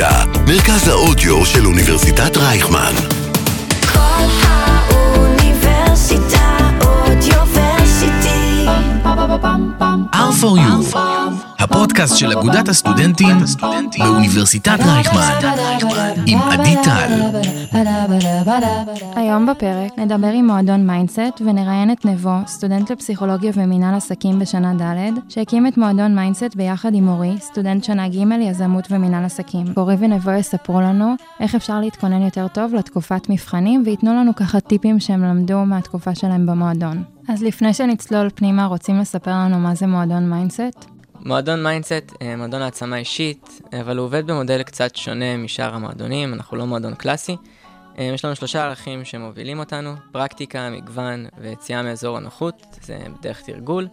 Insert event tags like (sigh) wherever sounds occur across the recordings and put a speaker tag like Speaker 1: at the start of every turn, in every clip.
Speaker 1: אוניברסיטה, מרכז האודיו של אוניברסיטת רייכמן.
Speaker 2: קול האוניברסיטה Audioversity.
Speaker 3: R for You, הפודקאסט של אגודת הסטודנטים באוניברסיטת רייכמן, עם עדי טל.
Speaker 4: היום בפרק נדבר עם מועדון מיינדסט ונראיין את נבו, סטודנט לפסיכולוגיה ומינהל עסקים בשנה ד', שהקים את מועדון מיינדסט ביחד עם אורי, סטודנט שנה ג' יזמות ומינהל עסקים. אורי ונבו יספרו לנו איך אפשר להתכונן יותר טוב לתקופת מבחנים וייתנו לנו ככה טיפים שהם למדו מהתקופה שלהם במועדון. אז לפני שנצלול פנימה, רוצים לספר לנו מה זה מועדון מיינדסט?
Speaker 5: מועדון מיינדסט, אה, מועדון העצמה אישית, אבל הוא עובד במודל קצת שונה משאר המועדונים, אנחנו לא מועדון קלאסי. אה, יש לנו שלושה ערכים שמובילים אותנו, פרקטיקה, מגוון ויציאה מאזור הנוחות, זה בדרך תרגול.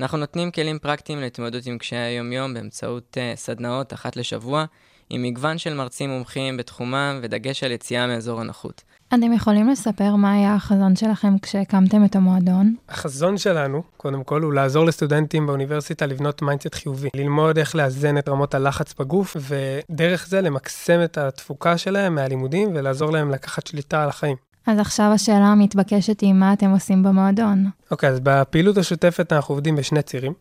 Speaker 5: אנחנו נותנים כלים פרקטיים להתמודדות עם קשיי היום-יום באמצעות אה, סדנאות אחת לשבוע, עם מגוון של מרצים מומחים בתחומם ודגש על יציאה מאזור הנוחות.
Speaker 4: אתם יכולים לספר מה היה החזון שלכם כשהקמתם את המועדון?
Speaker 6: החזון שלנו, קודם כל, הוא לעזור לסטודנטים באוניברסיטה לבנות מיינדסט חיובי. ללמוד איך לאזן את רמות הלחץ בגוף, ודרך זה למקסם את התפוקה שלהם מהלימודים ולעזור להם לקחת שליטה על החיים.
Speaker 4: אז עכשיו השאלה המתבקשת היא מה אתם עושים במועדון.
Speaker 6: אוקיי, אז בפעילות השוטפת אנחנו עובדים בשני צירים.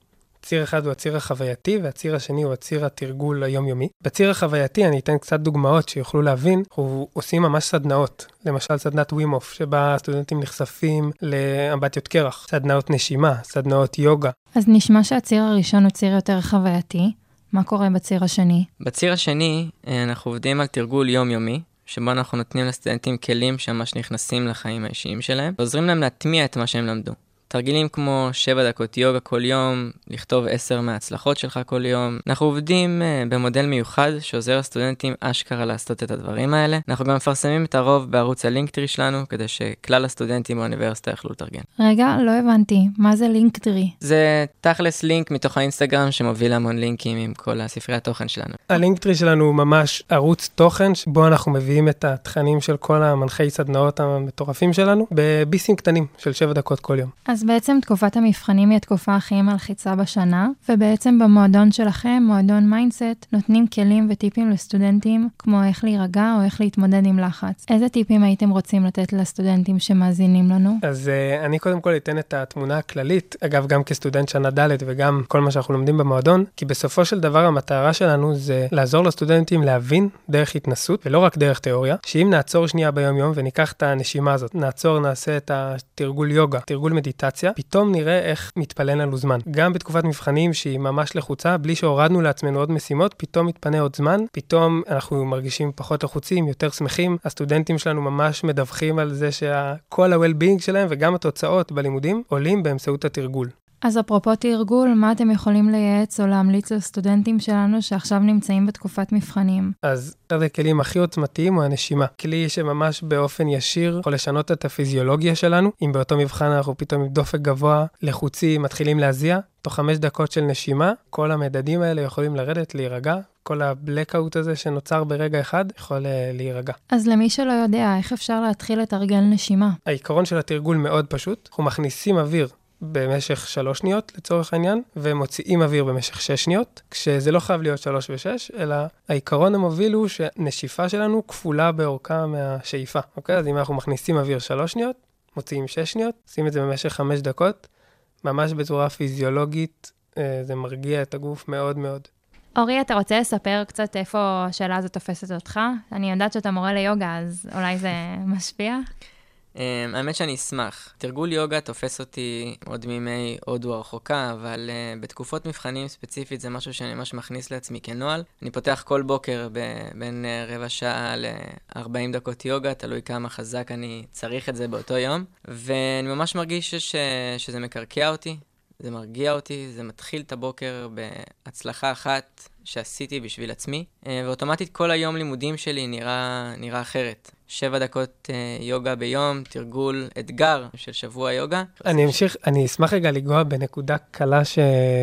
Speaker 6: ציר אחד הוא הציר החווייתי, והציר השני הוא הציר התרגול היומיומי. בציר החווייתי, אני אתן קצת דוגמאות שיוכלו להבין, אנחנו עושים ממש סדנאות. למשל סדנת ווימוף, שבה הסטודנטים נחשפים לאמבטיות קרח, סדנאות נשימה, סדנאות יוגה.
Speaker 4: אז נשמע שהציר הראשון הוא ציר יותר חווייתי. מה קורה בציר השני?
Speaker 5: בציר השני, אה, אנחנו עובדים על תרגול יומיומי, שבו אנחנו נותנים לסטודנטים כלים שממש נכנסים לחיים האישיים שלהם, ועוזרים להם להטמיע את מה שהם למדו. תרגילים כמו 7 דקות יוגה כל יום, לכתוב 10 מההצלחות שלך כל יום. אנחנו עובדים uh, במודל מיוחד שעוזר לסטודנטים אשכרה לעשות את הדברים האלה. אנחנו גם מפרסמים את הרוב בערוץ הלינקטרי שלנו, כדי שכלל הסטודנטים באוניברסיטה יוכלו לתרגל.
Speaker 4: רגע, לא הבנתי, מה זה לינקטרי?
Speaker 5: זה תכלס לינק מתוך האינסטגרם שמוביל המון לינקים עם כל הספרי התוכן שלנו.
Speaker 6: הלינקטרי שלנו הוא ממש ערוץ תוכן, שבו אנחנו מביאים את התכנים של כל המנחי סדנאות המטורפים שלנו, בביסים קטנים של 7 דקות כל יום.
Speaker 4: אז בעצם תקופת המבחנים היא התקופה הכי מלחיצה בשנה, ובעצם במועדון שלכם, מועדון מיינדסט, נותנים כלים וטיפים לסטודנטים, כמו איך להירגע או איך להתמודד עם לחץ. איזה טיפים הייתם רוצים לתת לסטודנטים שמאזינים לנו?
Speaker 6: אז אה, אני קודם כל אתן את התמונה הכללית, אגב, גם כסטודנט שנה ד' וגם כל מה שאנחנו לומדים במועדון, כי בסופו של דבר המטרה שלנו זה לעזור לסטודנטים להבין דרך התנסות, ולא רק דרך תיאוריה, שאם נעצור שנייה ביום-יום וניקח את הנשימה הזאת, נעצור, נעשה את התרגול יוגה, תרגול מדיטציה, פתאום נראה איך מתפנה לנו זמן. גם בתקופת מבחנים שהיא ממש לחוצה, בלי שהורדנו לעצמנו עוד משימות, פתאום מתפנה עוד זמן, פתאום אנחנו מרגישים פחות לחוצים, יותר שמחים. הסטודנטים שלנו ממש מדווחים על זה שכל ה-well-being שלהם וגם התוצאות בלימודים עולים באמצעות התרגול.
Speaker 4: אז אפרופו תרגול, מה אתם יכולים לייעץ או להמליץ לסטודנטים שלנו שעכשיו נמצאים בתקופת מבחנים?
Speaker 6: אז אחד הכלים הכי עוצמתיים הוא הנשימה. כלי שממש באופן ישיר יכול לשנות את הפיזיולוגיה שלנו. אם באותו מבחן אנחנו פתאום עם דופק גבוה, לחוצים, מתחילים להזיע, תוך חמש דקות של נשימה, כל המדדים האלה יכולים לרדת, להירגע. כל הבלקאוט הזה שנוצר ברגע אחד יכול אה, להירגע.
Speaker 4: אז למי שלא יודע, איך אפשר להתחיל לתרגל נשימה?
Speaker 6: העיקרון של התרגול מאוד פשוט. אנחנו מכניסים אוויר במשך שלוש שניות לצורך העניין, ומוציאים אוויר במשך שש שניות, כשזה לא חייב להיות שלוש ושש, אלא העיקרון המוביל הוא שנשיפה שלנו כפולה באורכה מהשאיפה, אוקיי? אז אם אנחנו מכניסים אוויר שלוש שניות, מוציאים שש שניות, עושים את זה במשך חמש דקות, ממש בצורה פיזיולוגית, אה, זה מרגיע את הגוף מאוד מאוד.
Speaker 4: אורי, אתה רוצה לספר קצת איפה השאלה הזאת תופסת אותך? אני יודעת שאתה מורה ליוגה, אז אולי זה (laughs) משפיע?
Speaker 5: Um, האמת שאני אשמח. תרגול יוגה תופס אותי עוד מימי הודו הרחוקה, אבל uh, בתקופות מבחנים ספציפית זה משהו שאני ממש מכניס לעצמי כנוהל. אני פותח כל בוקר ב- בין uh, רבע שעה ל-40 דקות יוגה, תלוי כמה חזק אני צריך את זה באותו יום, ואני ממש מרגיש ש- שזה מקרקע אותי, זה מרגיע אותי, זה מתחיל את הבוקר בהצלחה אחת שעשיתי בשביל עצמי, אה, ואוטומטית כל היום לימודים שלי נראה, נראה אחרת. שבע דקות אה, יוגה ביום, תרגול אתגר של שבוע יוגה.
Speaker 6: אני אמשיך, אני אשמח רגע לגוע בנקודה קלה ש...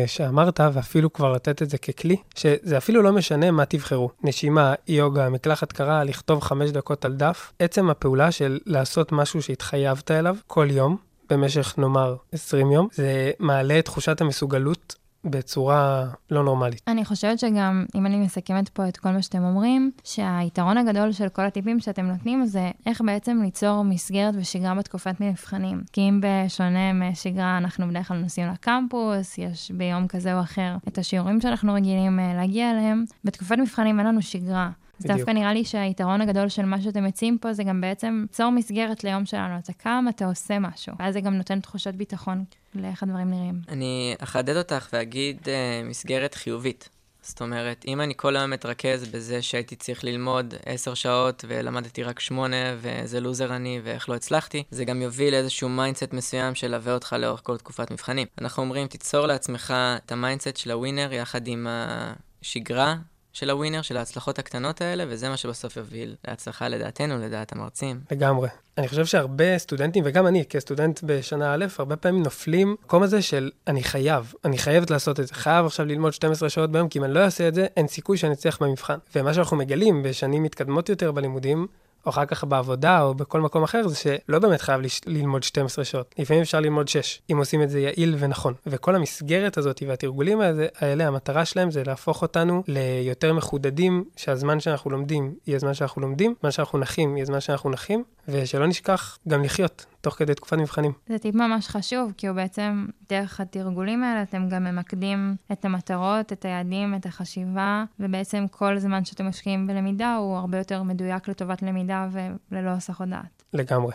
Speaker 6: שאמרת, ואפילו כבר לתת את זה ככלי, שזה אפילו לא משנה מה תבחרו. נשימה, יוגה, מקלחת קרה, לכתוב חמש דקות על דף. עצם הפעולה של לעשות משהו שהתחייבת אליו כל יום, במשך נאמר 20 יום, זה מעלה את תחושת המסוגלות בצורה לא נורמלית.
Speaker 4: אני חושבת שגם, אם אני מסכמת פה את כל מה שאתם אומרים, שהיתרון הגדול של כל הטיפים שאתם נותנים זה איך בעצם ליצור מסגרת ושגרה בתקופת מבחנים. כי אם בשונה משגרה, אנחנו בדרך כלל נוסעים לקמפוס, יש ביום כזה או אחר את השיעורים שאנחנו רגילים אה, להגיע אליהם, בתקופת מבחנים אין לנו שגרה. אז דווקא נראה לי שהיתרון הגדול של מה שאתם מציעים פה זה גם בעצם ליצור מסגרת ליום שלנו. אתה קם, אתה עושה משהו, ואז זה גם נותן תחושת ביטחון לאיך הדברים נראים.
Speaker 5: אני אחדד אותך ואגיד אה, מסגרת חיובית. זאת אומרת, אם אני כל היום מתרכז בזה שהייתי צריך ללמוד עשר שעות ולמדתי רק שמונה ואיזה לוזר אני ואיך לא הצלחתי, זה גם יוביל לאיזשהו מיינדסט מסוים שילווה אותך לאורך כל תקופת מבחנים. אנחנו אומרים, תיצור לעצמך את המיינדסט של ה winner יחד עם השגרה של הווינר, של ההצלחות הקטנות האלה, וזה מה שבסוף יוביל להצלחה לדעתנו, לדעת המרצים.
Speaker 6: לגמרי. אני חושב שהרבה סטודנטים, וגם אני כסטודנט בשנה א', הרבה פעמים נופלים במקום הזה של אני חייב, אני חייבת לעשות את זה, חייב עכשיו ללמוד 12 שעות ביום, כי אם אני לא אעשה את זה, אין סיכוי שאני אצליח במבחן. ומה שאנחנו מגלים בשנים מתקדמות יותר בלימודים, או אחר כך בעבודה או בכל מקום אחר, זה שלא באמת חייב לש... ללמוד 12 שעות. לפעמים אפשר ללמוד 6, אם עושים את זה יעיל ונכון. וכל המסגרת הזאת והתרגולים האלה, האלה, המטרה שלהם זה להפוך אותנו ליותר מחודדים, שהזמן שאנחנו לומדים יהיה זמן שאנחנו לומדים, זמן שאנחנו נחים יהיה זמן שאנחנו נחים, ושלא נשכח גם לחיות תוך כדי תקופת מבחנים.
Speaker 4: זה טיפ ממש חשוב, כי הוא בעצם, דרך התרגולים האלה, אתם גם ממקדים את המטרות, את היעדים, את החשיבה, ובעצם כל זמן שאתם משקיעים בלמידה הוא הרבה יותר מדויק לטובת למידה וללא הסחות דעת.
Speaker 6: לגמרי.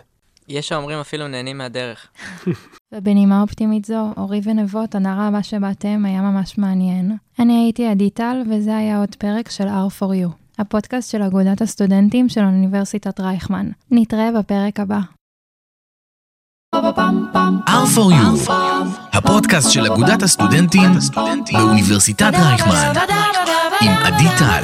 Speaker 5: יש האומרים אפילו נהנים מהדרך. (laughs)
Speaker 4: ובנימה אופטימית זו, אורי ונבות, הנערה הבא שבאתם היה ממש מעניין. אני הייתי עדי טל, וזה היה עוד פרק של R4U. הפודקאסט של אגודת הסטודנטים של אוניברסיטת רייכמן. נתראה בפרק הבא.
Speaker 3: R4U, הפודקאסט של אגודת הסטודנטים באוניברסיטת רייכמן, עם עדי טל.